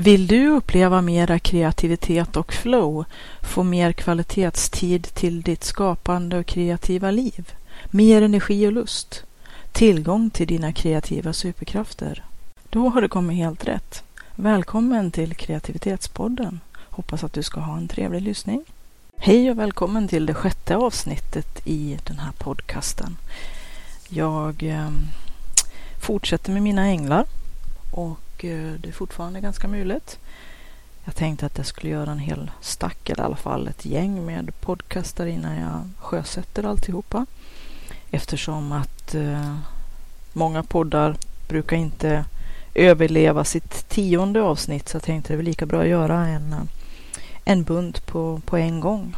Vill du uppleva mera kreativitet och flow, få mer kvalitetstid till ditt skapande och kreativa liv, mer energi och lust, tillgång till dina kreativa superkrafter? Då har du kommit helt rätt. Välkommen till Kreativitetspodden. Hoppas att du ska ha en trevlig lyssning. Hej och välkommen till det sjätte avsnittet i den här podcasten. Jag eh, fortsätter med mina änglar och och eh, det är fortfarande ganska mulet. Jag tänkte att jag skulle göra en hel stack, eller i alla fall ett gäng med podcastar innan jag sjösätter alltihopa. Eftersom att eh, många poddar brukar inte överleva sitt tionde avsnitt så jag tänkte det var lika bra att göra en, eh, en bunt på, på en gång.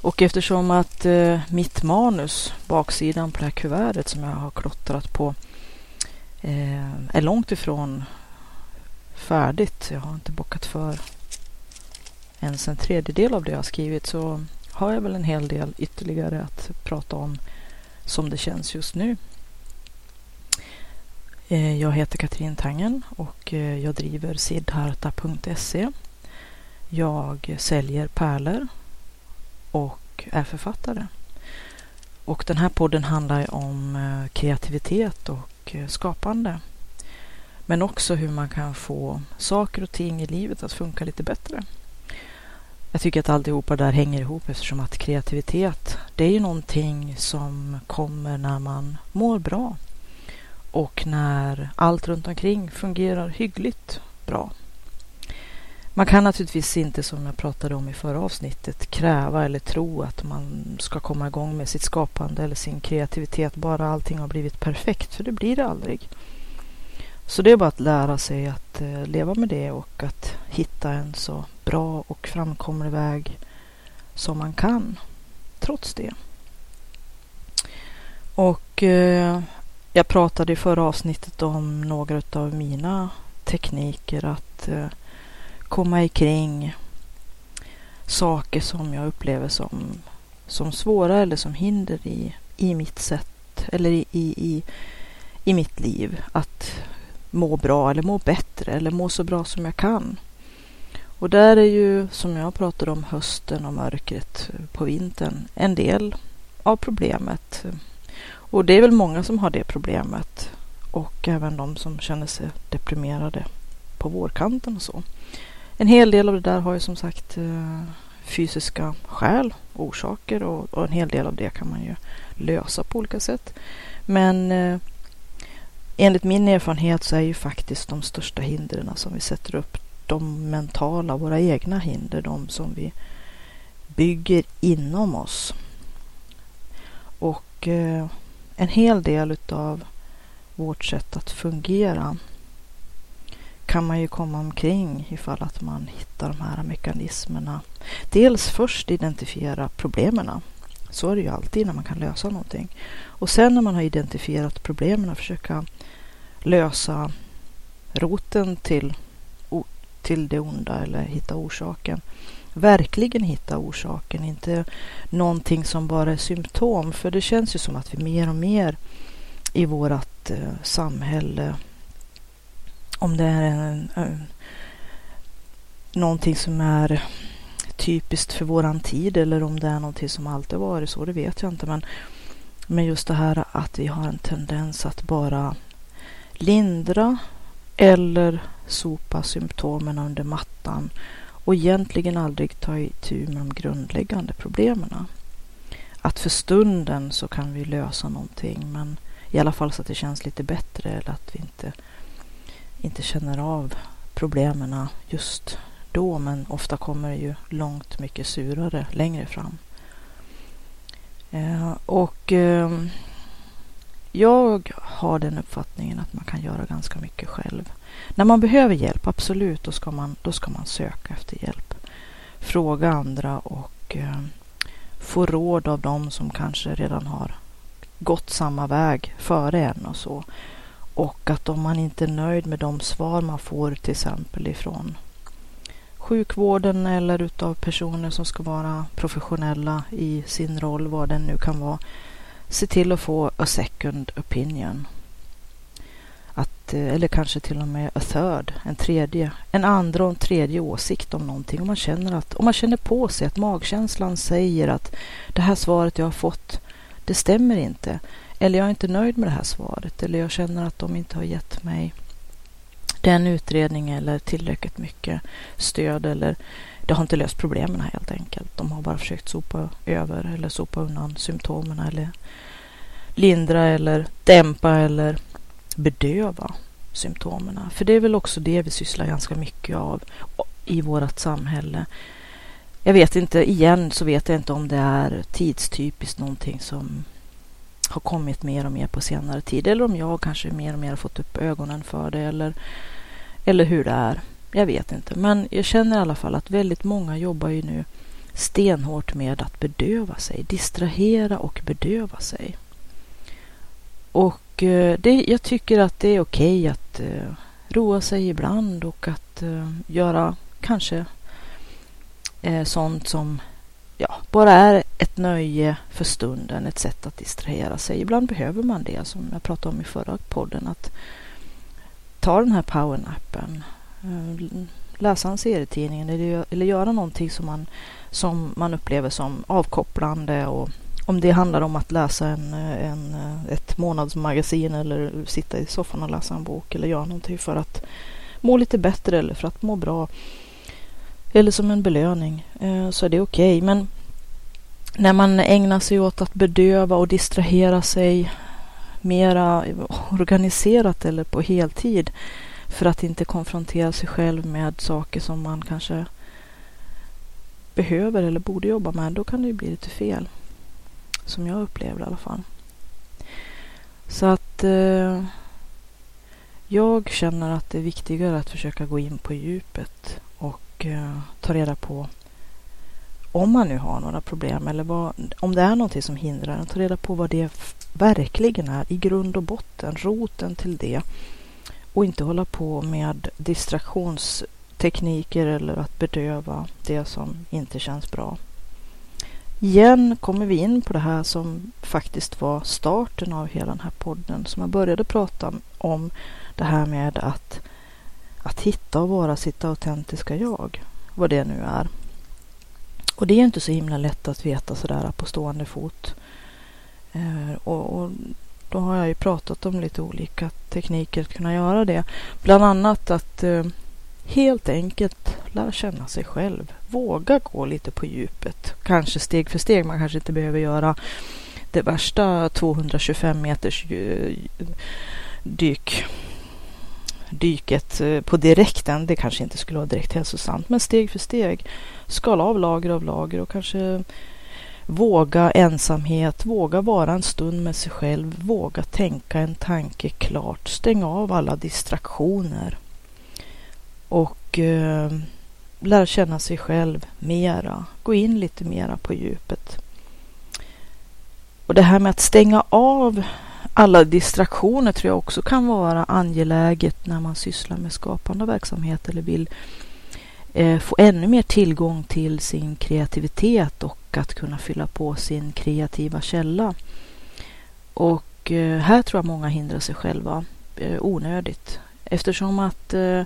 Och eftersom att eh, mitt manus, baksidan på det här kuvertet som jag har klottrat på, Eh, är långt ifrån färdigt. Jag har inte bockat för ens en tredjedel av det jag har skrivit så har jag väl en hel del ytterligare att prata om som det känns just nu. Eh, jag heter Katrin Tangen och eh, jag driver sidharta.se. Jag säljer pärlor och är författare. Och den här podden handlar om eh, kreativitet och och skapande. Men också hur man kan få saker och ting i livet att funka lite bättre. Jag tycker att alltihopa där hänger ihop eftersom att kreativitet, det är ju någonting som kommer när man mår bra och när allt runt omkring fungerar hyggligt bra. Man kan naturligtvis inte, som jag pratade om i förra avsnittet, kräva eller tro att man ska komma igång med sitt skapande eller sin kreativitet bara allting har blivit perfekt, för det blir det aldrig. Så det är bara att lära sig att eh, leva med det och att hitta en så bra och framkomlig väg som man kan, trots det. Och eh, jag pratade i förra avsnittet om några av mina tekniker att eh, komma ikring saker som jag upplever som, som svåra eller som hinder i, i mitt sätt eller i, i, i mitt liv att må bra eller må bättre eller må så bra som jag kan. Och där är ju, som jag pratade om, hösten och mörkret på vintern en del av problemet. Och det är väl många som har det problemet och även de som känner sig deprimerade på vårkanten och så. En hel del av det där har ju som sagt eh, fysiska skäl, orsaker och, och, en hel del av det kan man ju lösa på olika sätt. Men eh, enligt min erfarenhet så är ju faktiskt de största hindren som vi sätter upp de mentala, våra egna hinder, de som vi bygger inom oss. Och eh, en hel del utav vårt sätt att fungera kan man ju komma omkring ifall att man hittar de här mekanismerna. Dels först identifiera problemen. Så är det ju alltid när man kan lösa någonting. Och sen när man har identifierat problemen försöka lösa roten till, till det onda eller hitta orsaken. Verkligen hitta orsaken, inte någonting som bara är symptom. För det känns ju som att vi mer och mer i vårt eh, samhälle om det är en, en, någonting som är typiskt för våran tid eller om det är någonting som alltid varit så, det vet jag inte. Men, men just det här att vi har en tendens att bara lindra eller sopa symptomen under mattan och egentligen aldrig ta itu med de grundläggande problemen. Att för stunden så kan vi lösa någonting men i alla fall så att det känns lite bättre eller att vi inte inte känner av problemen just då men ofta kommer det ju långt mycket surare längre fram. Eh, och eh, jag har den uppfattningen att man kan göra ganska mycket själv. När man behöver hjälp, absolut, då ska man, då ska man söka efter hjälp. Fråga andra och eh, få råd av dem som kanske redan har gått samma väg före en och så. Och att om man inte är nöjd med de svar man får till exempel ifrån sjukvården eller utav personer som ska vara professionella i sin roll, vad den nu kan vara, se till att få a second opinion. Att, eh, eller kanske till och med a third, en tredje, en andra och en tredje åsikt om någonting. Om man känner, att, om man känner på sig att magkänslan säger att det här svaret jag har fått, det stämmer inte. Eller jag är inte nöjd med det här svaret. Eller jag känner att de inte har gett mig den utredningen eller tillräckligt mycket stöd. Eller det har inte löst problemen helt enkelt. De har bara försökt sopa över eller sopa undan symptomen eller lindra eller dämpa eller bedöva symptomen. För det är väl också det vi sysslar ganska mycket av i vårt samhälle. Jag vet inte, igen så vet jag inte om det är tidstypiskt någonting som har kommit mer och mer på senare tid eller om jag kanske mer och mer har fått upp ögonen för det eller, eller hur det är. Jag vet inte, men jag känner i alla fall att väldigt många jobbar ju nu stenhårt med att bedöva sig, distrahera och bedöva sig. Och eh, det, jag tycker att det är okej att uh, roa sig ibland och att uh, göra kanske uh, sånt som ja, bara är ett nöje för stunden, ett sätt att distrahera sig. Ibland behöver man det, som jag pratade om i förra podden, att ta den här powernappen, eh, läsa en serietidning eller, eller göra någonting som man, som man upplever som avkopplande och om det handlar om att läsa en, eh, en, eh, ett månadsmagasin eller sitta i soffan och läsa en bok eller göra någonting för att må lite bättre eller för att må bra eller som en belöning eh, så är det okej. Okay. Men när man ägnar sig åt att bedöva och distrahera sig mera organiserat eller på heltid för att inte konfrontera sig själv med saker som man kanske behöver eller borde jobba med, då kan det ju bli lite fel. Som jag upplever i alla fall. Så att eh, jag känner att det är viktigare att försöka gå in på djupet och och ta reda på om man nu har några problem eller vad, om det är någonting som hindrar en, ta reda på vad det verkligen är i grund och botten, roten till det. Och inte hålla på med distraktionstekniker eller att bedöva det som inte känns bra. Igen kommer vi in på det här som faktiskt var starten av hela den här podden. Som jag började prata om det här med att, att hitta och vara sitt autentiska jag. Vad det nu är. Och det är inte så himla lätt att veta sådär på stående fot. Eh, och, och, då har jag ju pratat om lite olika tekniker att kunna göra det. Bland annat att eh, helt enkelt lära känna sig själv. Våga gå lite på djupet. Kanske steg för steg. Man kanske inte behöver göra det värsta 225 meters eh, dyk dyket eh, på direkten, det kanske inte skulle vara direkt hälsosamt, men steg för steg. Skala av lager av lager och kanske våga ensamhet, våga vara en stund med sig själv, våga tänka en tanke klart, stänga av alla distraktioner och eh, lära känna sig själv mera, gå in lite mera på djupet. Och det här med att stänga av alla distraktioner tror jag också kan vara angeläget när man sysslar med skapande verksamhet eller vill eh, få ännu mer tillgång till sin kreativitet och att kunna fylla på sin kreativa källa. Och eh, här tror jag många hindrar sig själva eh, onödigt eftersom att eh,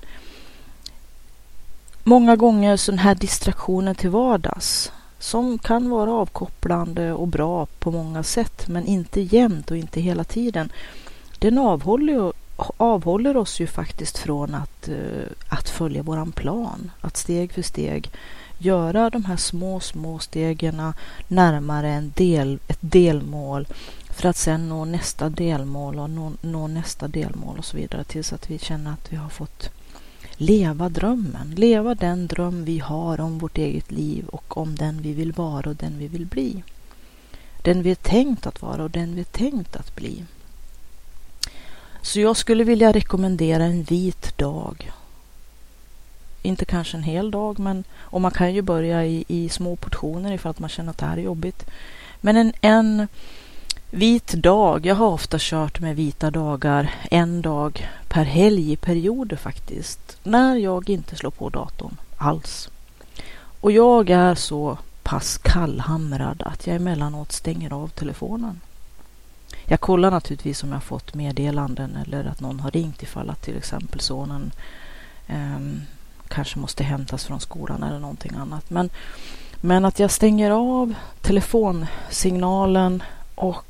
många gånger så den här distraktionen till vardags som kan vara avkopplande och bra på många sätt men inte jämt och inte hela tiden. Den avhåller, avhåller oss ju faktiskt från att, eh, att följa våran plan, att steg för steg göra de här små, små stegen närmare en del, ett delmål för att sen nå nästa delmål och nå, nå nästa delmål och så vidare tills att vi känner att vi har fått leva drömmen, leva den dröm vi har om vårt eget liv och om den vi vill vara och den vi vill bli. Den vi är tänkt att vara och den vi är tänkt att bli. Så jag skulle vilja rekommendera en vit dag Inte kanske en hel dag, men och man kan ju börja i, i små portioner ifall att man känner att det här är jobbigt. Men en, en vit dag, jag har ofta kört med vita dagar en dag per helg i perioder faktiskt. När jag inte slår på datorn alls. Och jag är så pass kallhamrad att jag emellanåt stänger av telefonen. Jag kollar naturligtvis om jag fått meddelanden eller att någon har ringt ifall att till exempel sonen eh, kanske måste hämtas från skolan eller någonting annat. Men, men att jag stänger av telefonsignalen och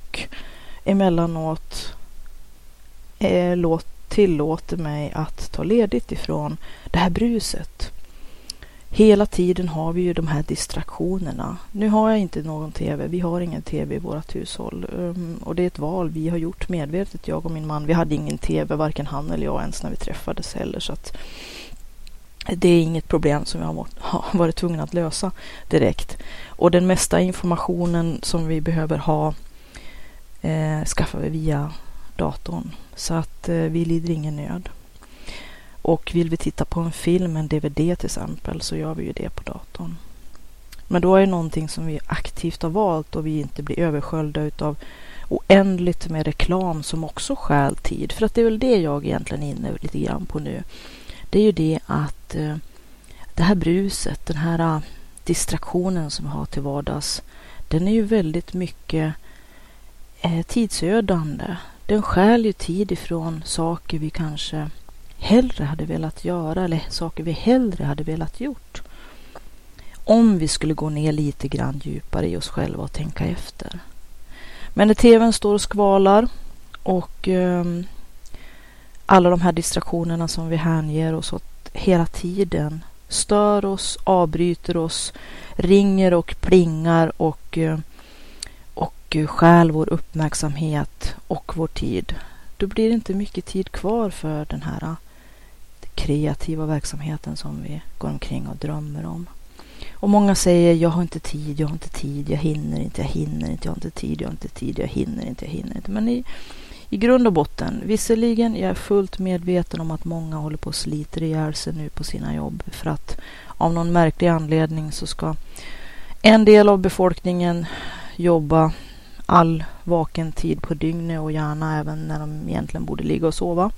emellanåt eh, låt, tillåter mig att ta ledigt ifrån det här bruset. Hela tiden har vi ju de här distraktionerna. Nu har jag inte någon TV. Vi har ingen TV i vårt hushåll. Um, och det är ett val vi har gjort medvetet, jag och min man. Vi hade ingen TV, varken han eller jag ens när vi träffades heller. Så att det är inget problem som vi har varit tvungna att lösa direkt. Och den mesta informationen som vi behöver ha eh, skaffar vi via datorn. Så att eh, vi lider ingen nöd. Och vill vi titta på en film, en DVD till exempel, så gör vi ju det på datorn. Men då är det någonting som vi aktivt har valt och vi inte blir översköljda utav oändligt med reklam som också stjäl tid. För att det är väl det jag egentligen är inne lite grann på nu. Det är ju det att eh, det här bruset, den här ah, distraktionen som vi har till vardags, den är ju väldigt mycket eh, tidsödande. Den stjäl ju tid ifrån saker vi kanske hellre hade velat göra eller saker vi hellre hade velat gjort. Om vi skulle gå ner lite grann djupare i oss själva och tänka efter. Men när tvn står och skvalar och eh, alla de här distraktionerna som vi hänger oss åt hela tiden stör oss, avbryter oss, ringer och plingar och, eh, du stjäl vår uppmärksamhet och vår tid. Då blir det inte mycket tid kvar för den här äh, kreativa verksamheten som vi går omkring och drömmer om. Och många säger jag har inte tid, jag har inte tid, jag hinner inte, jag hinner inte, jag har inte tid, jag har inte tid, jag hinner inte, jag hinner inte. Men i, i grund och botten, visserligen, jag är fullt medveten om att många håller på och sliter ihjäl sig nu på sina jobb för att av någon märklig anledning så ska en del av befolkningen jobba all vaken tid på dygnet och gärna även när de egentligen borde ligga och sova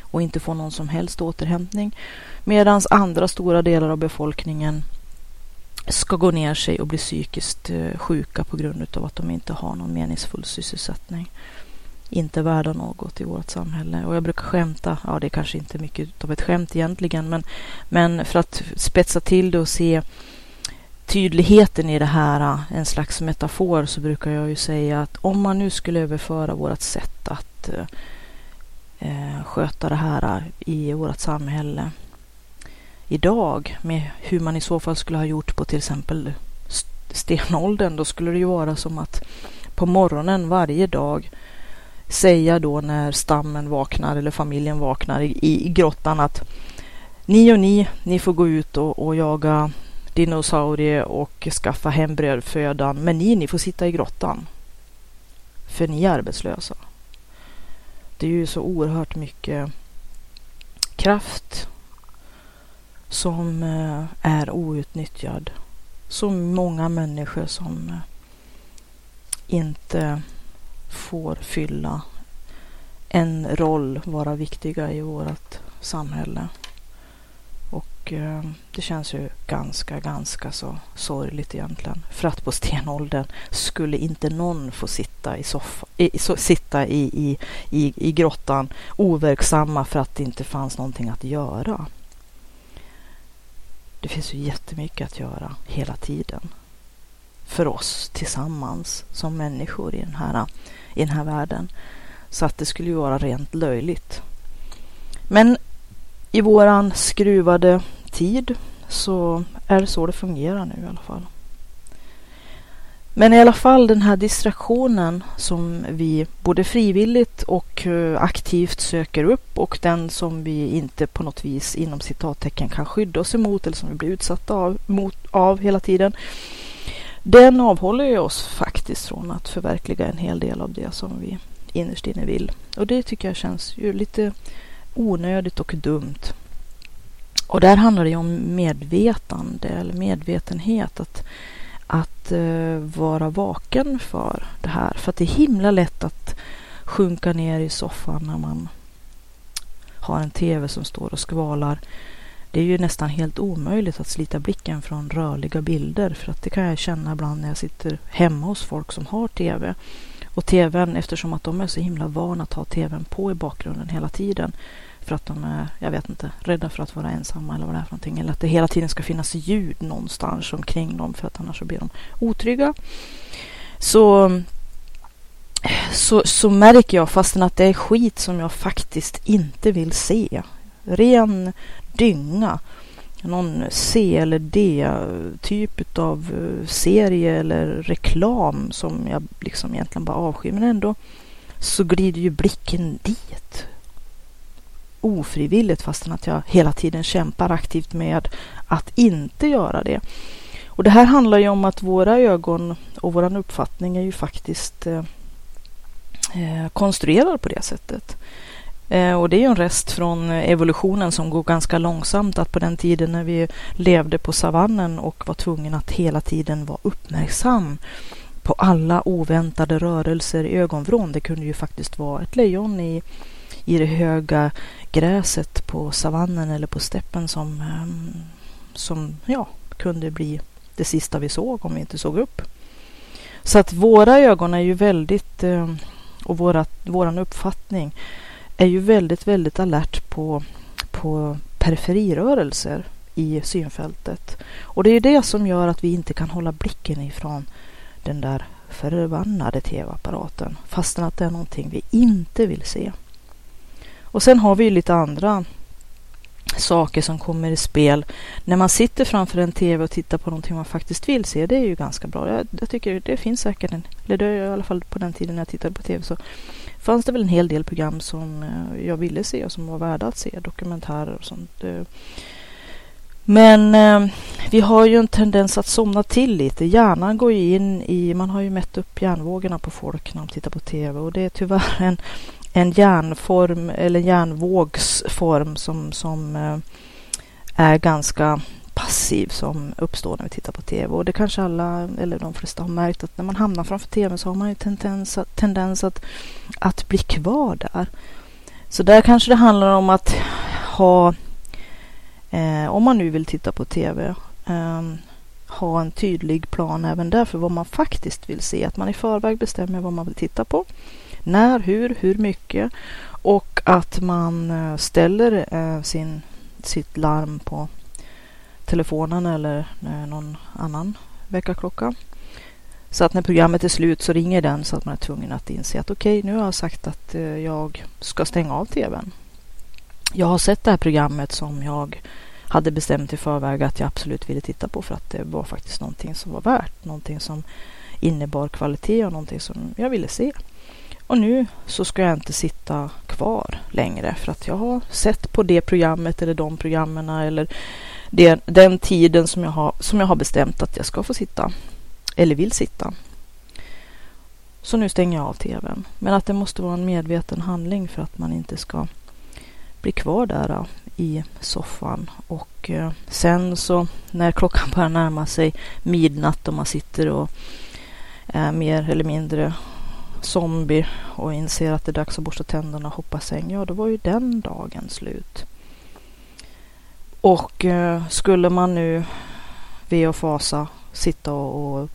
och inte få någon som helst återhämtning. Medan andra stora delar av befolkningen ska gå ner sig och bli psykiskt eh, sjuka på grund av att de inte har någon meningsfull sysselsättning. Inte värda något i vårt samhälle. Och jag brukar skämta, ja det är kanske inte mycket av ett skämt egentligen, men, men för att spetsa till det och se tydligheten i det här, äh, en slags metafor, så brukar jag ju säga att om man nu skulle överföra vårt sätt att eh, sköta det här i vårt samhälle idag med hur man i så fall skulle ha gjort på till exempel stenåldern. Då skulle det ju vara som att på morgonen varje dag säga då när stammen vaknar eller familjen vaknar i, i grottan att ni och ni, ni får gå ut och, och jaga dinosaurie och skaffa hem brödfödan. Men ni, ni får sitta i grottan. För ni är arbetslösa. Det är ju så oerhört mycket kraft som eh, är outnyttjad. Så många människor som eh, inte får fylla en roll, vara viktiga i vårt samhälle. Och eh, det känns ju ganska, ganska så sorgligt egentligen. För att på stenåldern skulle inte någon få sitta i, soffa, i, so, sitta i, i, i, i grottan overksamma för att det inte fanns någonting att göra. Det finns ju jättemycket att göra hela tiden. För oss tillsammans som människor i den här, i den här världen. Så att det skulle ju vara rent löjligt. Men i våran skruvade tid så är det så det fungerar nu i alla fall. Men i alla fall den här distraktionen som vi både frivilligt och eh, aktivt söker upp och den som vi inte på något vis inom citattecken kan skydda oss emot eller som vi blir utsatta av, mot, av hela tiden. Den avhåller ju oss faktiskt från att förverkliga en hel del av det som vi innerst inne vill. Och det tycker jag känns ju lite onödigt och dumt. Och där handlar det om medvetande eller medvetenhet. Att, att uh, vara vaken för det här. För att det är himla lätt att sjunka ner i soffan när man har en tv som står och skvalar. Det är ju nästan helt omöjligt att slita blicken från rörliga bilder för att det kan jag känna ibland när jag sitter hemma hos folk som har tv. Och tvn, eftersom att de är så himla vana att ha tvn på i bakgrunden hela tiden för att de är, jag vet inte, rädda för att vara ensamma eller vad det är för någonting. Eller att det hela tiden ska finnas ljud någonstans omkring dem för att annars så blir de otrygga. Så, så, så märker jag fastän att det är skit som jag faktiskt inte vill se. Ren dynga. Någon C eller D-typ av eh, serie eller reklam som jag liksom egentligen bara avskyr. Men ändå så glider ju blicken dit ofrivilligt fastän att jag hela tiden kämpar aktivt med att inte göra det. Och det här handlar ju om att våra ögon och våran uppfattning är ju faktiskt eh, eh konstruerad på det sättet. Eh, och det är ju en rest från evolutionen som går ganska långsamt. Att på den tiden när vi levde på savannen och var tvungna att hela tiden vara uppmärksam på alla oväntade rörelser i ögonvrån. Det kunde ju faktiskt vara ett lejon i, i det höga gräset på savannen eller på steppen som, ehm, som ja, kunde bli det sista vi såg om vi inte såg upp. Så att våra ögon är ju väldigt, ehm, och våra, våran uppfattning är ju väldigt, väldigt alert på, på periferirörelser i synfältet. Och det är det som gör att vi inte kan hålla blicken ifrån den där förbannade tv-apparaten fastän att det är någonting vi inte vill se. Och sen har vi ju lite andra saker som kommer i spel. När man sitter framför en tv och tittar på någonting man faktiskt vill se, det är ju ganska bra. Jag, jag tycker det finns säkert en, eller det är i alla fall på den tiden när jag tittade på tv så fanns det väl en hel del program som eh, jag ville se och som var värda att se, dokumentärer och sånt. Men eh, vi har ju en tendens att somna till lite. Hjärnan går ju in i, man har ju mätt upp hjärnvågorna på folk när de tittar på tv och det är tyvärr en en järnform eller järnvågsform som, som eh, är ganska passiv som uppstår när vi tittar på tv. Och det kanske alla, eller de flesta har märkt att när man hamnar framför tv så har man ju tendens, tendens att, att bli kvar där. Så där kanske det handlar om att ha, eh, om man nu vill titta på tv, eh, ha en tydlig plan även där för vad man faktiskt vill se. Att man i förväg bestämmer vad man vill titta på när, hur, hur mycket och att man eh, ställer eh, sin, sitt larm på telefonen eller eh, någon annan väckarklocka. Så att när programmet är slut så ringer den så att man är tvungen att inse att okej, okay, nu har jag sagt att jag ska stänga av tvn. Jag har sett det här programmet som jag hade bestämt i förväg att jag absolut ville titta på för att det var faktiskt någonting som var värt, någonting som innebar kvalitet och någonting som jag ville se. Och nu så ska jag inte sitta kvar längre för att jag har sett på det programmet eller de programmen eller det, den tiden som jag, har, som jag har bestämt att jag ska få sitta eller vill sitta. Så nu stänger jag av tvn. Men att det måste vara en medveten handling för att man inte ska bli kvar där äh, i soffan. Och äh, sen så när klockan börjar närma sig midnatt och man sitter och är mer eller mindre zombie och inser att det är dags att borsta tänderna och hoppa säng, ja då var ju den dagen slut. Och eh, skulle man nu ve och fasa sitta och, och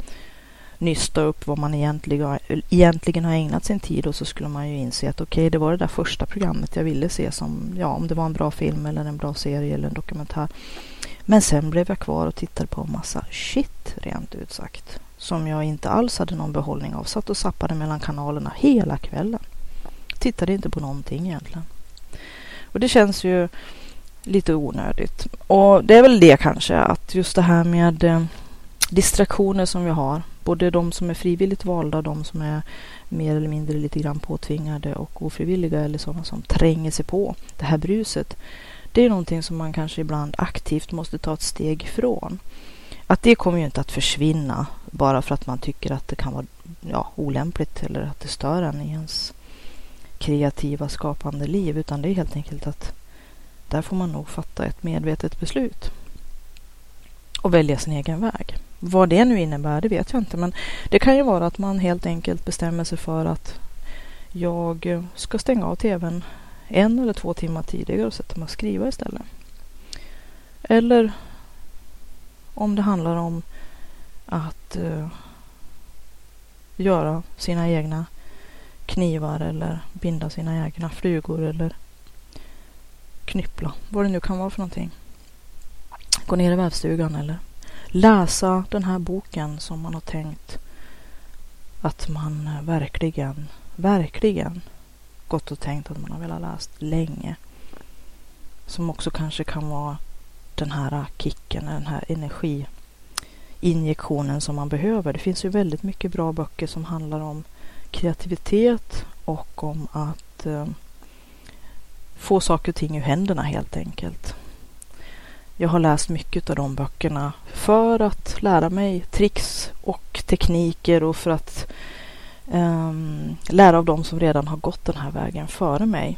nysta upp vad man egentligen, egentligen har ägnat sin tid och så skulle man ju inse att okej, okay, det var det där första programmet jag ville se som, ja, om det var en bra film eller en bra serie eller en dokumentär. Men sen blev jag kvar och tittade på en massa shit, rent ut sagt som jag inte alls hade någon behållning av. Satt och sappade mellan kanalerna hela kvällen. Tittade inte på någonting egentligen. Och det känns ju lite onödigt. Och det är väl det kanske att just det här med eh, distraktioner som vi har. Både de som är frivilligt valda och de som är mer eller mindre lite grann påtvingade och ofrivilliga eller sådana som tränger sig på det här bruset. Det är någonting som man kanske ibland aktivt måste ta ett steg ifrån att det kommer ju inte att försvinna bara för att man tycker att det kan vara ja, olämpligt eller att det stör en i ens kreativa skapande liv utan det är helt enkelt att där får man nog fatta ett medvetet beslut och välja sin egen väg. Vad det nu innebär, det vet jag inte, men det kan ju vara att man helt enkelt bestämmer sig för att jag ska stänga av tvn en eller två timmar tidigare och sätta mig och skriva istället. Eller om det handlar om att uh, göra sina egna knivar eller binda sina egna flugor eller knyppla, vad det nu kan vara för någonting. Gå ner i vävstugan eller läsa den här boken som man har tänkt att man eh, verkligen, verkligen gått och tänkt att man har velat läst länge. Som också kanske kan vara den här kicken, den här injektionen som man behöver. Det finns ju väldigt mycket bra böcker som handlar om kreativitet och om att eh, få saker och ting ur händerna helt enkelt. Jag har läst mycket av de böckerna för att lära mig tricks och tekniker och för att eh, lära av dem som redan har gått den här vägen före mig.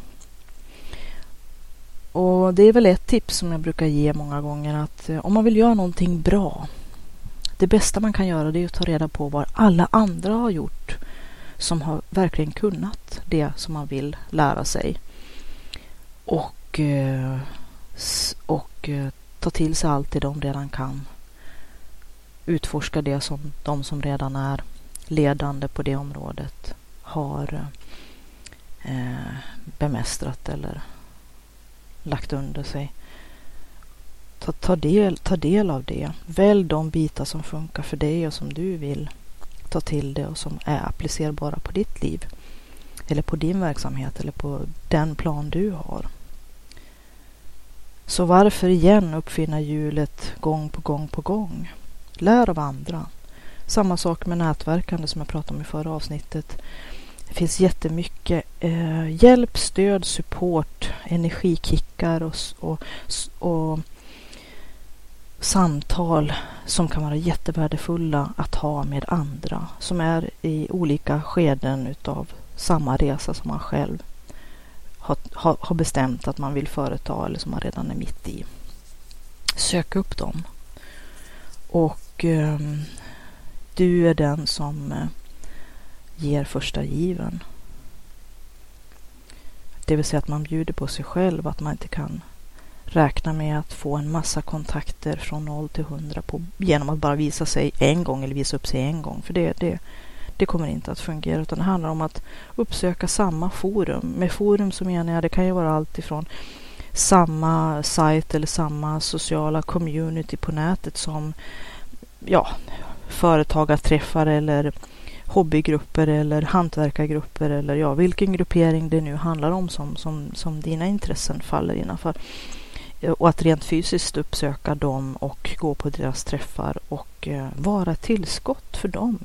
Och det är väl ett tips som jag brukar ge många gånger att eh, om man vill göra någonting bra. Det bästa man kan göra det är att ta reda på vad alla andra har gjort som har verkligen kunnat det som man vill lära sig. Och, eh, och eh, ta till sig allt det de redan kan. Utforska det som de som redan är ledande på det området har eh, bemästrat eller lagt under sig. Ta, ta, del, ta del av det. Välj de bitar som funkar för dig och som du vill ta till dig och som är applicerbara på ditt liv. Eller på din verksamhet eller på den plan du har. Så varför igen uppfinna hjulet gång på gång på gång? Lär av andra. Samma sak med nätverkande som jag pratade om i förra avsnittet. Det finns jättemycket eh, hjälp, stöd, support, energikickar och, och, och samtal som kan vara jättevärdefulla att ha med andra som är i olika skeden utav samma resa som man själv har, har, har bestämt att man vill företa eller som man redan är mitt i. Sök upp dem. Och eh, du är den som eh, ger första given. Det vill säga att man bjuder på sig själv, att man inte kan räkna med att få en massa kontakter från 0 till 100 på, genom att bara visa sig en gång eller visa upp sig en gång. För det, det, det kommer inte att fungera utan det handlar om att uppsöka samma forum. Med forum så menar jag det kan ju vara allt ifrån samma sajt eller samma sociala community på nätet som ja, företagarträffar eller hobbygrupper eller hantverkargrupper eller ja, vilken gruppering det nu handlar om som, som, som dina intressen faller innanför. Eh, och att rent fysiskt uppsöka dem och gå på deras träffar och eh, vara vara tillskott för dem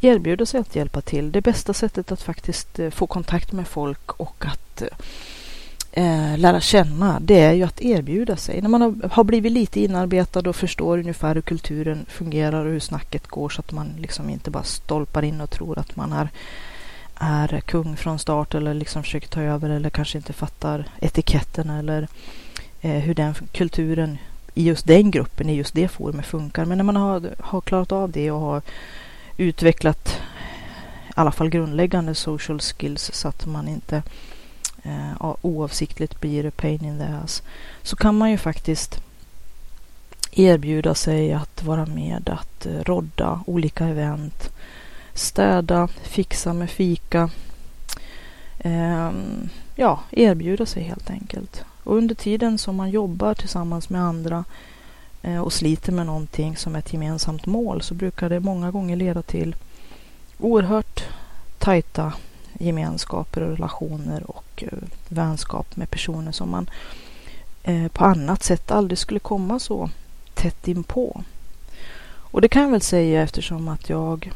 erbjuda sig att hjälpa till. Det bästa sättet att faktiskt eh, få kontakt med folk och att lära känna, det är ju att erbjuda sig. När man har, har, blivit lite inarbetad och förstår ungefär hur kulturen fungerar och hur snacket går så att man liksom inte bara stolpar in och tror att man är, är kung från start eller liksom försöker ta över eller kanske inte fattar etiketten eller eh, Eh, hur den kulturen i just den gruppen, i just det forumet funkar. Men när man har, har klarat av det och har utvecklat i alla fall grundläggande social skills så att man inte eh, oavsiktligt blir a pain in the ass. Så kan man ju faktiskt erbjuda sig att vara med att eh, rodda olika event, städa, fixa med fika. Eh, ja, erbjuda sig helt enkelt. Och under tiden som man jobbar tillsammans med andra eh, och sliter med någonting som ett gemensamt mål så brukar det många gånger leda till oerhört tajta gemenskaper och relationer och eh, vänskap med personer som man eh, på annat sätt aldrig skulle komma så tätt inpå. Och det kan jag väl säga eftersom att jag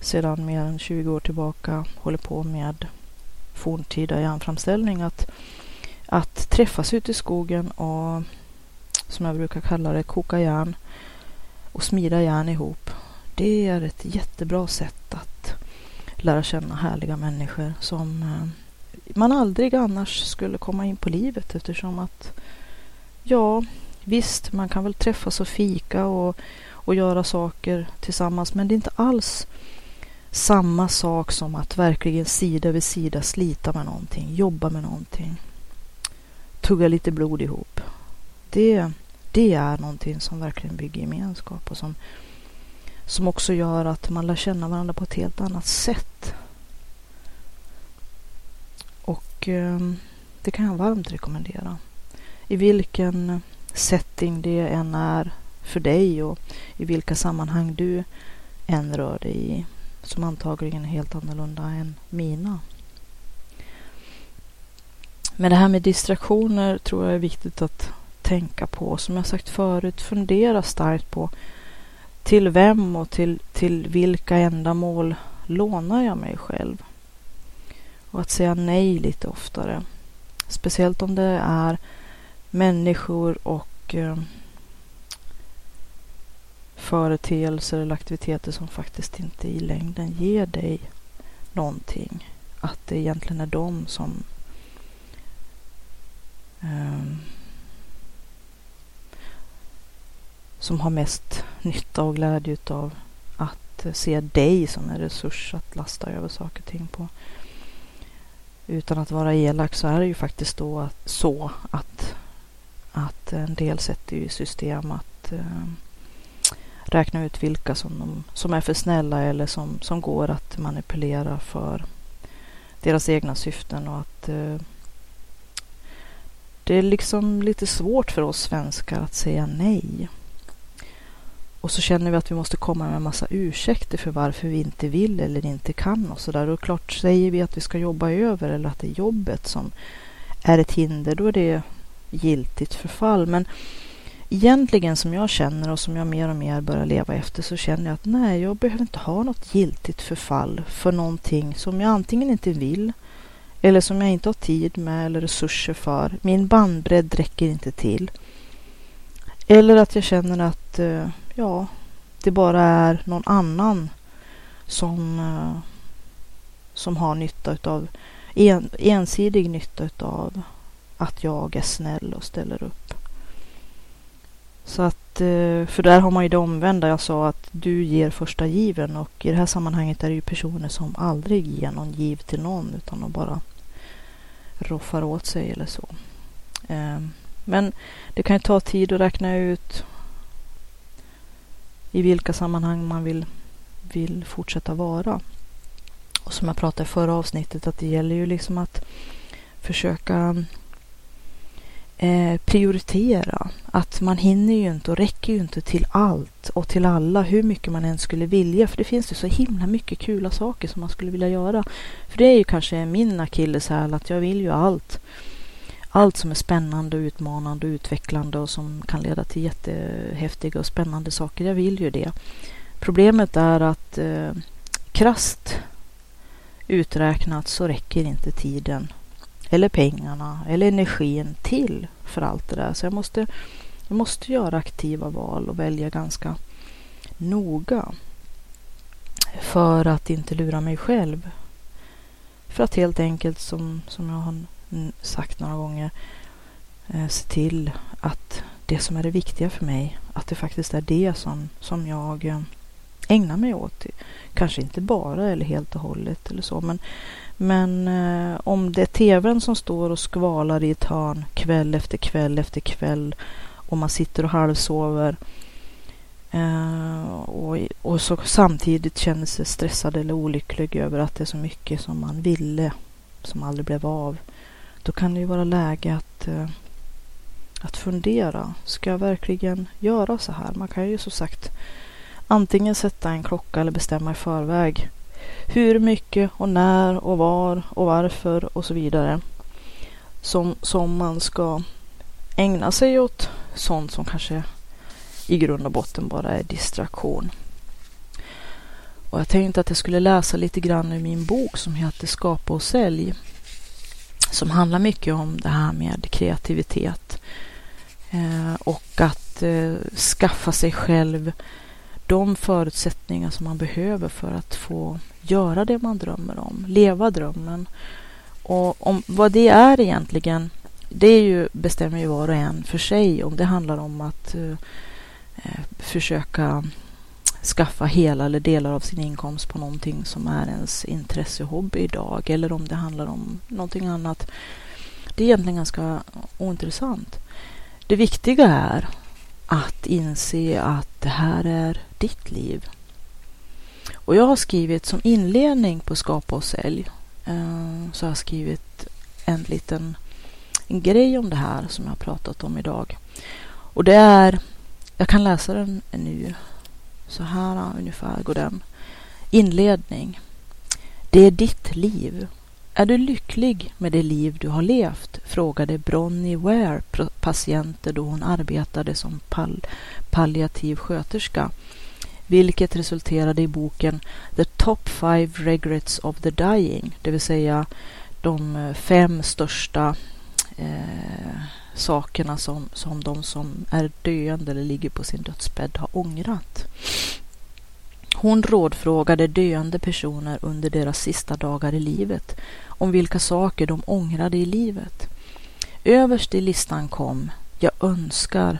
sedan mer än 20 år tillbaka håller på med forntida järnframställning att, att träffas ute i skogen och som jag brukar kalla det, koka järn och smida järn ihop. Det är ett jättebra sätt att lära känna härliga människor som eh, man aldrig annars skulle komma in på livet eftersom att ja, visst, man kan väl träffas och fika och, och göra saker tillsammans men det är inte alls samma sak som att verkligen sida vid sida slita med någonting, jobba med någonting, tugga lite blod ihop. Det, det är någonting som verkligen bygger gemenskap och som, som också gör att man lär känna varandra på ett helt annat sätt. Och eh, det kan jag varmt rekommendera. I vilken setting det än är för dig och i vilka sammanhang du än rör dig i som antagligen är helt annorlunda än mina. Men det här med distraktioner tror jag är viktigt att tänka på. Som jag sagt förut, fundera starkt på till vem och till, till vilka ändamål lånar jag mig själv? Och att säga nej lite oftare. Speciellt om det är människor och eh, företeelser eller aktiviteter som faktiskt inte i längden ger dig någonting. Att det egentligen är de som Ehm, som har mest nytta och glädje utav att eh, se dig som en resurs att lasta över saker och ting på. Utan att vara elak så är det ju faktiskt då att, så att, att en del sätter i system att um, räkna ut vilka som, de, som är för snälla eller som, som går att manipulera för deras egna syften och att eh, det är liksom lite svårt för oss svenskar att säga nej. Och så känner vi att vi måste komma med en massa ursäkter för varför vi inte vill eller inte kan och sådär. Och klart säger vi att vi ska jobba över eller att det är jobbet som är ett hinder, då är det giltigt förfall. Men egentligen som jag känner och som jag mer och mer börjar leva efter så känner jag att nej, jag behöver inte ha något giltigt förfall för någonting som jag antingen inte vill eller som jag inte har tid med eller resurser för. Min bandbredd räcker inte till. Eller att jag känner att eh, ja, det bara är någon annan som, eh, som har nytta utav en, ensidig nytta utav att jag är snäll och ställer upp. Så att, eh, för där har man ju det omvända. Jag sa att du ger första given och i det här sammanhanget är det ju personer som aldrig ger någon giv till någon utan de bara roffar åt sig eller så. Ehm, men det kan ju ta tid att räkna ut i vilka sammanhang man vill, vill fortsätta vara. Och som jag pratade i förra avsnittet att det gäller ju liksom att försöka eh, prioritera. Att man hinner ju inte och räcker ju inte till allt och till alla hur mycket man än skulle vilja. För det finns ju så himla mycket kula saker som man skulle vilja göra. För det är ju kanske min akilleshäl att jag vill ju allt. Allt som är spännande, utmanande och utvecklande och som kan leda till jättehäftiga och spännande saker. Jag vill ju det. Problemet är att eh, krast uträknat så räcker inte tiden eller pengarna eller energin till för allt det där. Så jag måste, jag måste göra aktiva val och välja ganska noga för att inte lura mig själv. För att helt enkelt, som, som jag har sagt några gånger, eh, se till att det som är det viktiga för mig, att det faktiskt är det som, som jag eh, ägnar mig åt. Kanske inte bara eller helt och hållet eller så, men men eh, om det är tvn som står och skvalar i ett hörn kväll efter kväll efter kväll och man sitter och halvsover eh, och, och så samtidigt känner sig stressad eller olycklig över att det är så mycket som man ville som aldrig blev av. Då kan det ju vara läge att, eh, att fundera. Ska jag verkligen göra så här? Man kan ju som sagt antingen sätta en klocka eller bestämma i förväg hur mycket och när och var och varför och så vidare som, som man ska ägna sig åt sånt som kanske i grund och botten bara är distraktion. Och jag tänkte att jag skulle läsa lite grann ur min bok som heter Skapa och sälj. Som handlar mycket om det här med kreativitet. Eh, och att eh, skaffa sig själv de förutsättningar som man behöver för att få göra det man drömmer om, leva drömmen Och om vad det är egentligen, det är ju, bestämmer ju var och en för sig. Om det handlar om att eh, eh försöka skaffa hela eller delar av sin inkomst på någonting som är ens intresse och hobby idag. Eller om det handlar om någonting annat. Det är egentligen ganska ointressant. Det viktiga är att inse att det här är ditt liv. Och jag har skrivit som inledning på Skapa och sälj så så har jag skrivit en liten en grej om det här som jag har pratat om idag. Och det är, jag kan läsa den nu. Så här ungefär går den. Inledning. Det är ditt liv. Är du lycklig med det liv du har levt? frågade Bronnie Ware patienter då hon arbetade som pal palliativ sköterska, vilket resulterade i boken The Top Five Regrets of the Dying, det vill säga de eh, fem största eh, sakerna som, som de som är döende eller ligger på sin dödsbädd har ångrat. Hon rådfrågade döende personer under deras sista dagar i livet om vilka saker de ångrade i livet. Överst i listan kom Jag önskar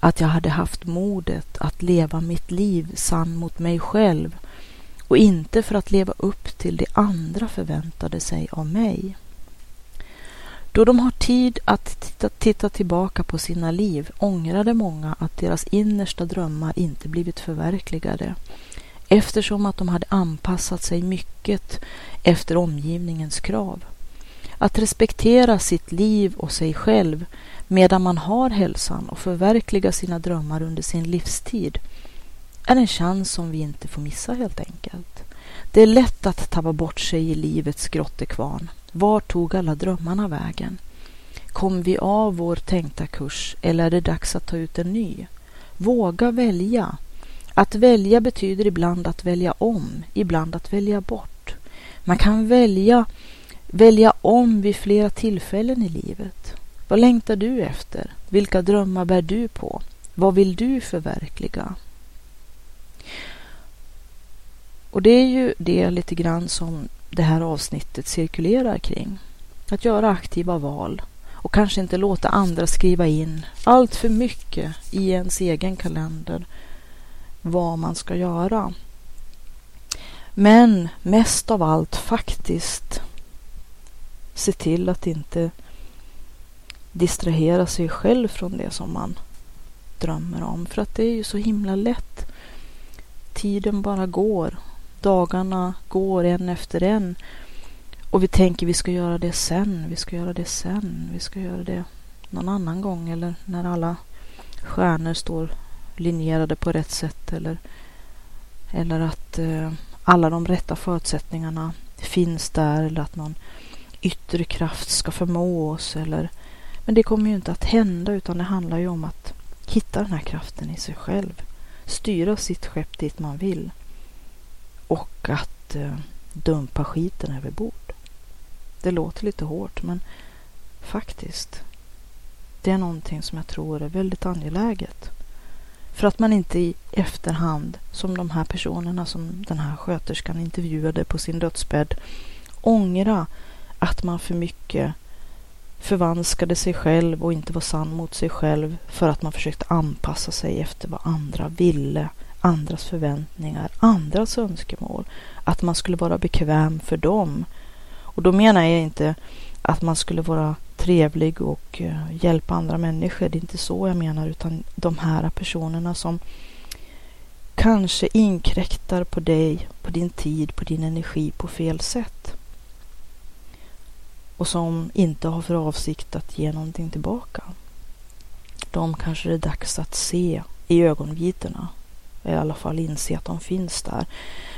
att jag hade haft modet att leva mitt liv sann mot mig själv och inte för att leva upp till det andra förväntade sig av mig. Då de har tid att titta, titta, tillbaka på sina liv ångrade många att deras innersta drömmar inte blivit förverkligade eftersom att de hade anpassat sig mycket efter omgivningens krav. Att respektera sitt liv och sig själv medan man har hälsan och förverkliga sina drömmar under sin livstid är en chans som vi inte får missa helt enkelt. Det är lätt att tappa bort sig i livets grottekvarn. Var tog alla drömmarna vägen? Kom vi av vår tänkta kurs eller är det dags att ta ut en ny? Våga välja. Att välja betyder ibland att välja om, ibland att välja bort. Man kan välja, välja om vid flera tillfällen i livet. Vad längtar du efter? Vilka drömmar bär du på? Vad vill du förverkliga? Och det är ju det lite grann som det här avsnittet cirkulerar kring. Att göra aktiva val och kanske inte låta andra skriva in allt för mycket i ens egen kalender vad man ska göra. Men mest av allt faktiskt se till att inte distrahera sig själv från det som man drömmer om. För att det är ju så himla lätt. Tiden bara går. Dagarna går en efter en. Och vi tänker vi ska göra det sen, vi ska göra det sen, vi ska göra det någon annan gång eller när alla stjärnor står linjerade på rätt sätt eller, eller att eh, alla de rätta förutsättningarna finns där eller att någon yttre kraft ska förmå oss eller men det kommer ju inte att hända utan det handlar ju om att hitta den här kraften i sig själv. Styra sitt skepp dit man vill. Och att eh, dumpa skiten över bord. Det låter lite hårt men faktiskt. Det är någonting som jag tror är väldigt angeläget. För att man inte i efterhand, som de här personerna som den här sköterskan intervjuade på sin dödsbädd, ångra att man för mycket förvanskade sig själv och inte var sann mot sig själv för att man försökte anpassa sig efter vad andra ville, andras förväntningar, andras önskemål. Att man skulle vara bekväm för dem. Och då menar jag inte att man skulle vara trevlig och eh, hjälpa andra människor. Det är inte så jag menar, utan de här personerna som kanske inkräktar på dig, på din tid, på din energi på fel sätt och som inte har för avsikt att ge någonting tillbaka. De kanske det är dags att se i ögonvitorna. I alla fall inse att de finns där.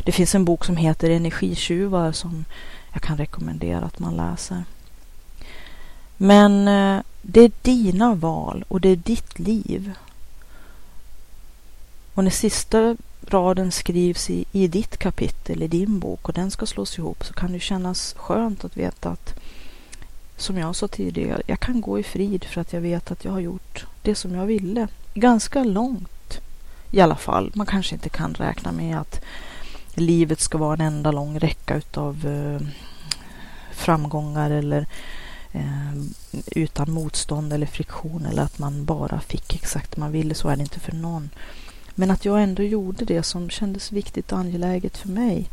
Det finns en bok som heter Energitjuvar som jag kan rekommendera att man läser. Men eh, det är dina val och det är ditt liv. Och när sista raden skrivs i, i ditt kapitel, i din bok och den ska slås ihop så kan det kännas skönt att veta att som jag sa tidigare, jag kan gå i frid för att jag vet att jag har gjort det som jag ville. Ganska långt i alla fall. Man kanske inte kan räkna med att livet ska vara en enda lång räcka utav eh, framgångar eller eh, Eh, utan motstånd eller friktion eller att man bara fick exakt det man ville. Så är det inte för någon. Men att jag ändå gjorde det som kändes viktigt och angeläget för mig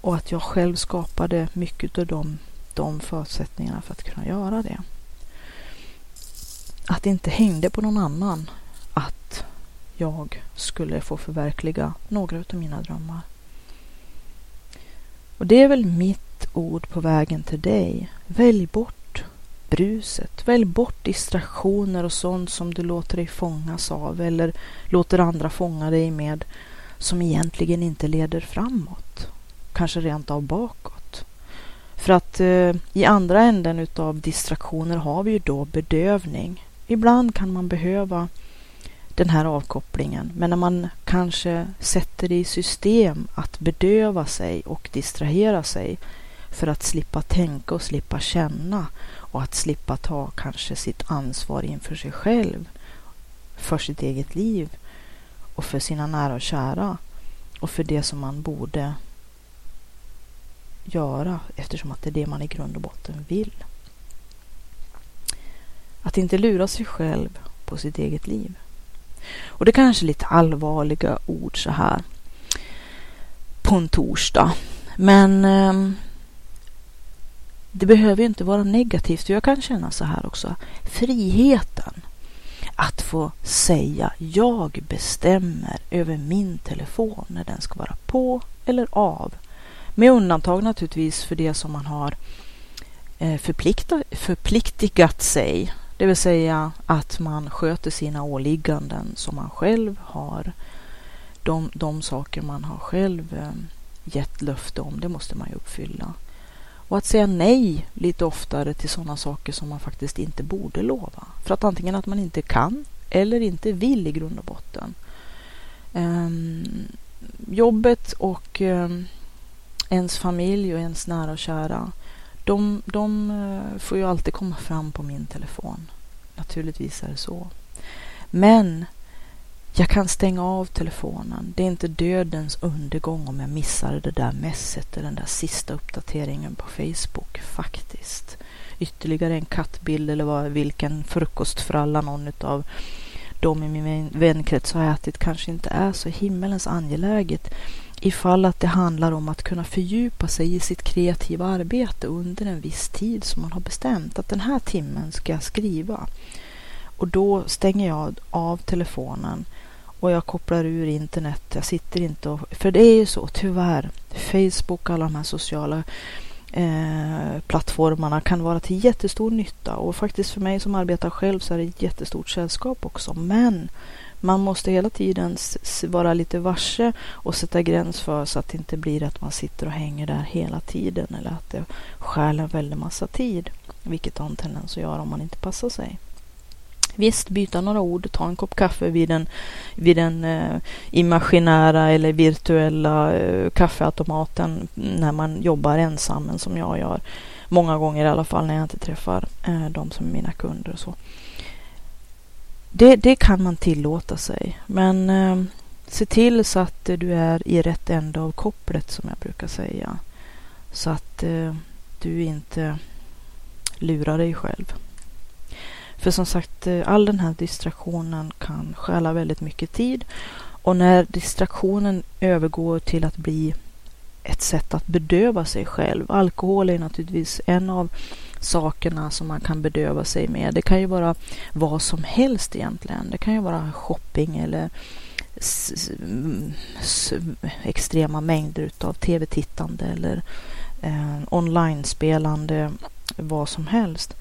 och att jag själv skapade mycket av de, de förutsättningarna för att kunna göra det. Att det inte hängde på någon annan att jag skulle få förverkliga några av mina drömmar. Och det är väl mitt ord på vägen till dig. Välj bort bruset. Välj bort distraktioner och sånt som du låter dig fångas av eller låter andra fånga dig med som egentligen inte leder framåt. Kanske rent av bakåt. För att eh, i andra änden utav distraktioner har vi ju då bedövning. Ibland kan man behöva den här avkopplingen. Men när man kanske sätter i system att bedöva sig och distrahera sig för att slippa tänka och slippa känna och att slippa ta kanske sitt ansvar inför sig själv, för sitt eget liv och för sina nära och kära och för det som man borde göra eftersom att det är det man i grund och botten vill. Att inte lura sig själv på sitt eget liv. Och det är kanske är lite allvarliga ord så här på en torsdag. Men eh, det behöver ju inte vara negativt. Jag kan känna så här också. Friheten att få säga jag bestämmer över min telefon när den ska vara på eller av. Med undantag naturligtvis för det som man har eh, förpliktigat sig det vill säga att man sköter sina åligganden som man själv har. De, de saker man har själv eh, gett löfte om, det måste man ju uppfylla. Och att säga nej lite oftare till sådana saker som man faktiskt inte borde lova. För att antingen att man inte kan eller inte vill i grund och botten. Um, jobbet och um, ens familj och ens nära och kära de, de eh, får ju alltid komma fram på min telefon. Naturligtvis är det så. Men jag kan stänga av telefonen. Det är inte dödens undergång om jag missar det där messet eller den där sista uppdateringen på Facebook faktiskt. Ytterligare en kattbild eller vad, vilken frukostfralla någon av de i min vänkrets har ätit kanske inte är så himmelens angeläget ifall att det handlar om att kunna fördjupa sig i sitt kreativa arbete under en viss tid som man har bestämt att den här timmen ska jag skriva. Och då stänger jag av telefonen och jag kopplar ur internet. Jag sitter inte och... För det är ju så, tyvärr. Facebook, alla de här sociala eh, plattformarna kan vara till jättestor nytta. Och faktiskt för mig som arbetar själv så är det ett jättestort sällskap också. Men man måste hela tiden vara lite varse och sätta gräns för så att det inte blir att man sitter och hänger där hela tiden eller att det stjäl en väldig massa tid, vilket har en tendens att göra om man inte passar sig. Visst, byta några ord, ta en kopp kaffe vid den, vid den eh, imaginära eller virtuella eh, kaffeautomaten när man jobbar ensam, som jag gör. Många gånger i alla fall när jag inte träffar eh, de som är mina kunder och så. Det, det kan man tillåta sig, men eh, se till så att du är i rätt ände av kopplet som jag brukar säga. Så att eh, du inte lurar dig själv. För som sagt, eh, all den här distraktionen kan stjäla väldigt mycket tid. Och när distraktionen övergår till att bli ett sätt att bedöva sig själv. Alkohol är naturligtvis en av sakerna som man kan bedöva sig med. Det kan ju vara vad som helst egentligen. Det kan ju vara shopping eller extrema mängder av tv-tittande eller eh, online-spelande, vad som helst.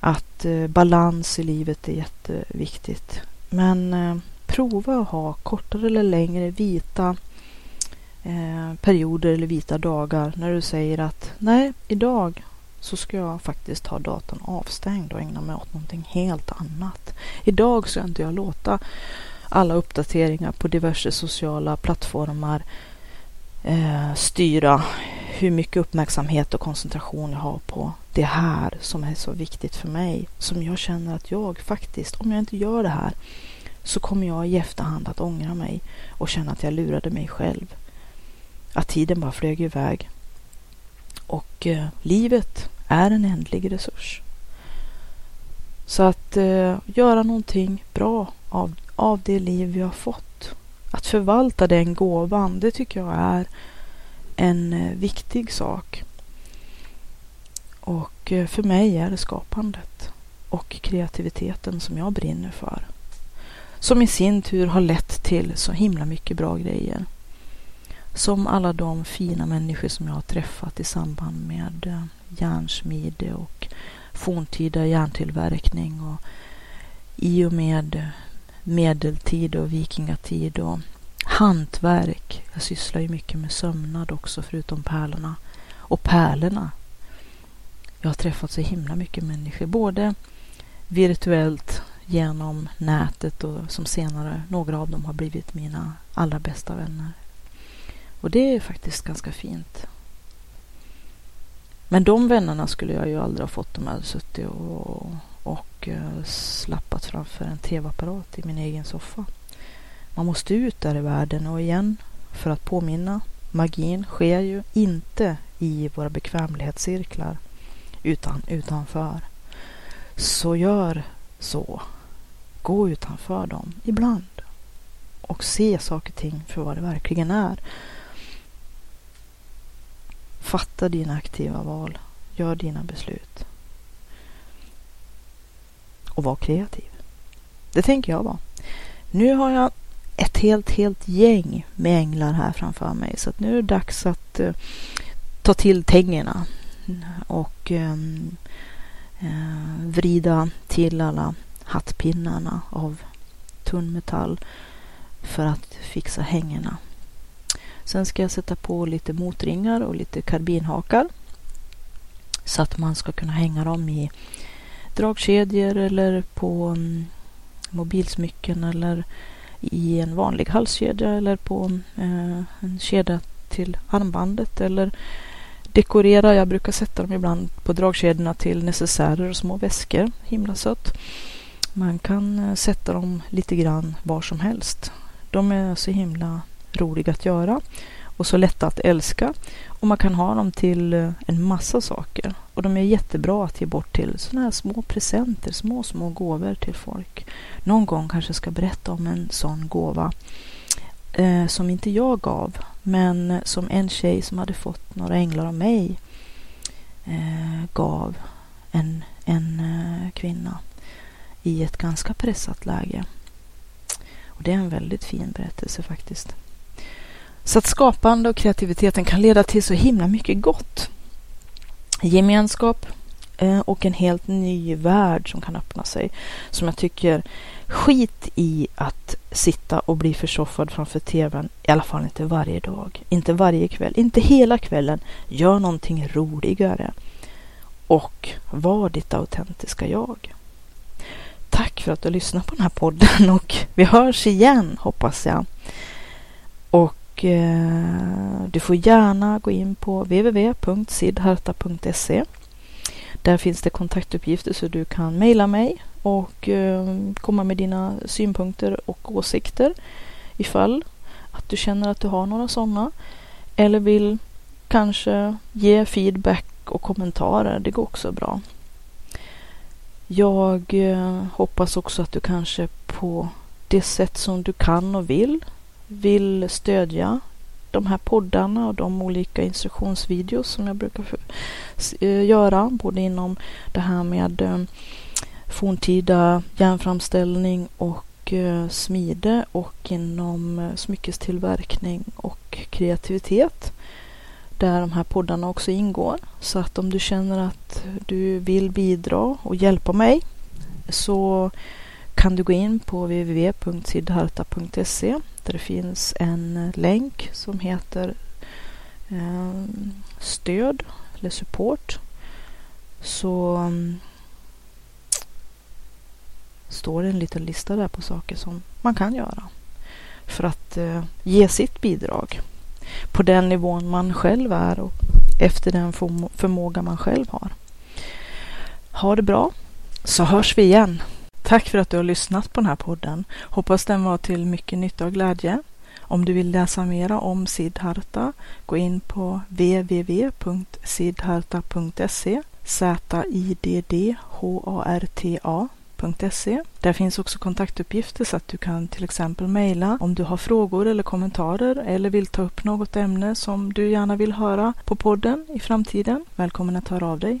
Att eh, balans i livet är jätteviktigt. Men eh, prova att ha kortare eller längre vita eh, perioder eller vita dagar när du säger att nej, idag så ska jag faktiskt ha datorn avstängd och ägna mig åt någonting helt annat. Idag ska inte jag låta alla uppdateringar på diverse sociala plattformar eh, styra hur mycket uppmärksamhet och koncentration jag har på det här som är så viktigt för mig. Som jag känner att jag faktiskt, om jag inte gör det här, så kommer jag i efterhand att ångra mig och känna att jag lurade mig själv. Att tiden bara flög iväg. Och eh, livet är en ändlig resurs. Så att eh, göra någonting bra av, av det liv vi har fått. Att förvalta den gåvan, det tycker jag är en eh, viktig sak. Och eh, för mig är det skapandet och kreativiteten som jag brinner för. Som i sin tur har lett till så himla mycket bra grejer. Som alla de fina människor som jag har träffat i samband med eh, järnsmide och forntida järntillverkning och i och med medeltid och vikingatid och hantverk. Jag sysslar ju mycket med sömnad också förutom pärlorna. Och pärlorna. Jag har träffat så himla mycket människor, både virtuellt genom nätet och som senare, några av dem har blivit mina allra bästa vänner. Och det är faktiskt ganska fint. Men de vännerna skulle jag ju aldrig ha fått om jag hade suttit och, och eh, slappat framför en tv-apparat i min egen soffa. Man måste ut där i världen och igen, för att påminna, magin sker ju inte i våra bekvämlighetscirklar utan utanför. Så gör så. Gå utanför dem ibland och se saker och ting för vad det verkligen är. Fatta dina aktiva val. Gör dina beslut. Och var kreativ. Det tänker jag vara. Nu har jag ett helt, helt gäng med änglar här framför mig. Så att nu är det dags att uh, ta till tängerna och um, uh, vrida till alla hattpinnarna av tunn metall för att fixa hängena. Sen ska jag sätta på lite motringar och lite karbinhakar så att man ska kunna hänga dem i dragkedjor eller på um, mobilsmycken eller i en vanlig halskedja eller på eh, en kedja till armbandet eller dekorera. Jag brukar sätta dem ibland på dragkedjorna till necessärer och små väskor. Himla sött. Man kan eh, sätta dem lite grann var som helst. De är så himla roliga att göra och så lätta att älska. Och man kan ha dem till eh, en massa saker. Och de är jättebra att ge bort till sådana här små presenter, små, små gåvor till folk. Någon gång kanske jag ska berätta om en sån gåva eh, som inte jag gav, men som en tjej som hade fått några änglar av mig eh, gav en, en eh, kvinna i ett ganska pressat läge. Och det är en väldigt fin berättelse faktiskt. Så att skapande och kreativiteten kan leda till så himla mycket gott. Gemenskap eh, och en helt ny värld som kan öppna sig. Som jag tycker, skit i att sitta och bli försoffad framför tvn. I alla fall inte varje dag, inte varje kväll, inte hela kvällen. Gör någonting roligare. Och var ditt autentiska jag. Tack för att du lyssnade på den här podden och vi hörs igen hoppas jag. Och Eh, du får gärna gå in på www.sidharta.se. Där finns det kontaktuppgifter så du kan mejla mig och eh, komma med dina synpunkter och åsikter ifall att du känner att du har några sådana eller vill kanske ge feedback och kommentarer. Det går också bra. Jag eh, hoppas också att du kanske på det sätt som du kan och vill vill stödja de här poddarna och de olika instruktionsvideos som jag brukar eh, göra, både inom det här med eh, forntida järnframställning och eh, smide och inom smyckestillverkning och kreativitet där de här poddarna också ingår. Så att om du känner att du vill bidra och hjälpa mig så kan du gå in på www.sidharta.se där det finns en länk som heter eh, stöd eller support. Så um, står det en liten lista där på saker som man kan göra för att eh, ge sitt bidrag på den nivån man själv är och efter den förmåga man själv har. Ha det bra så hörs vi igen. Tack för att du har lyssnat på den här podden. Hoppas den var till mycket nytta och glädje. Om du vill läsa mera om Siddharta, gå in på www.siddharta.se ziddharta.se Där finns också kontaktuppgifter så att du kan till exempel mejla om du har frågor eller kommentarer eller vill ta upp något ämne som du gärna vill höra på podden i framtiden. Välkommen att höra av dig.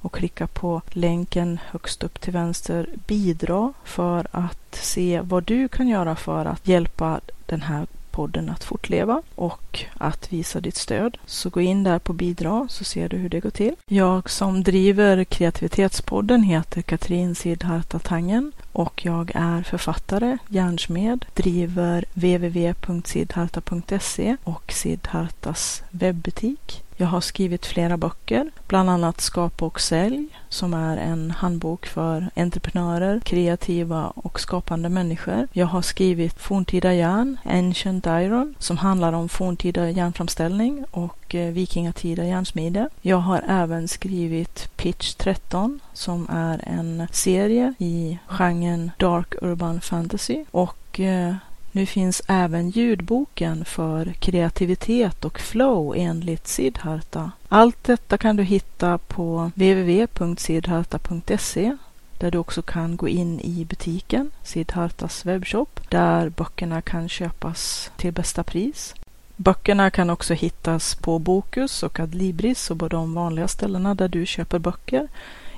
och klicka på länken högst upp till vänster bidra för att se vad du kan göra för att hjälpa den här podden att fortleva och att visa ditt stöd. Så gå in där på bidra så ser du hur det går till. Jag som driver kreativitetspodden heter Katrin Sidharta Tangen och jag är författare, järnsmed, driver www.sidharta.se och Sidhartas webbutik. Jag har skrivit flera böcker, bland annat Skapa och sälj som är en handbok för entreprenörer, kreativa och skapande människor. Jag har skrivit Forntida järn, Ancient Iron, som handlar om forntida järnframställning och Eh, vikingatida järnsmide. Jag har även skrivit Pitch 13 som är en serie i genren Dark Urban Fantasy och eh, nu finns även ljudboken för kreativitet och flow enligt Siddharta. Allt detta kan du hitta på www.siddharta.se där du också kan gå in i butiken, Siddhartas webbshop, där böckerna kan köpas till bästa pris. Böckerna kan också hittas på Bokus och Adlibris och på de vanliga ställena där du köper böcker.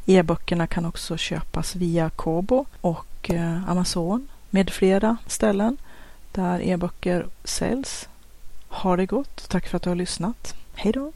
E-böckerna kan också köpas via Kobo och eh, Amazon med flera ställen där e-böcker säljs. Ha det gott. Tack för att du har lyssnat. Hej då!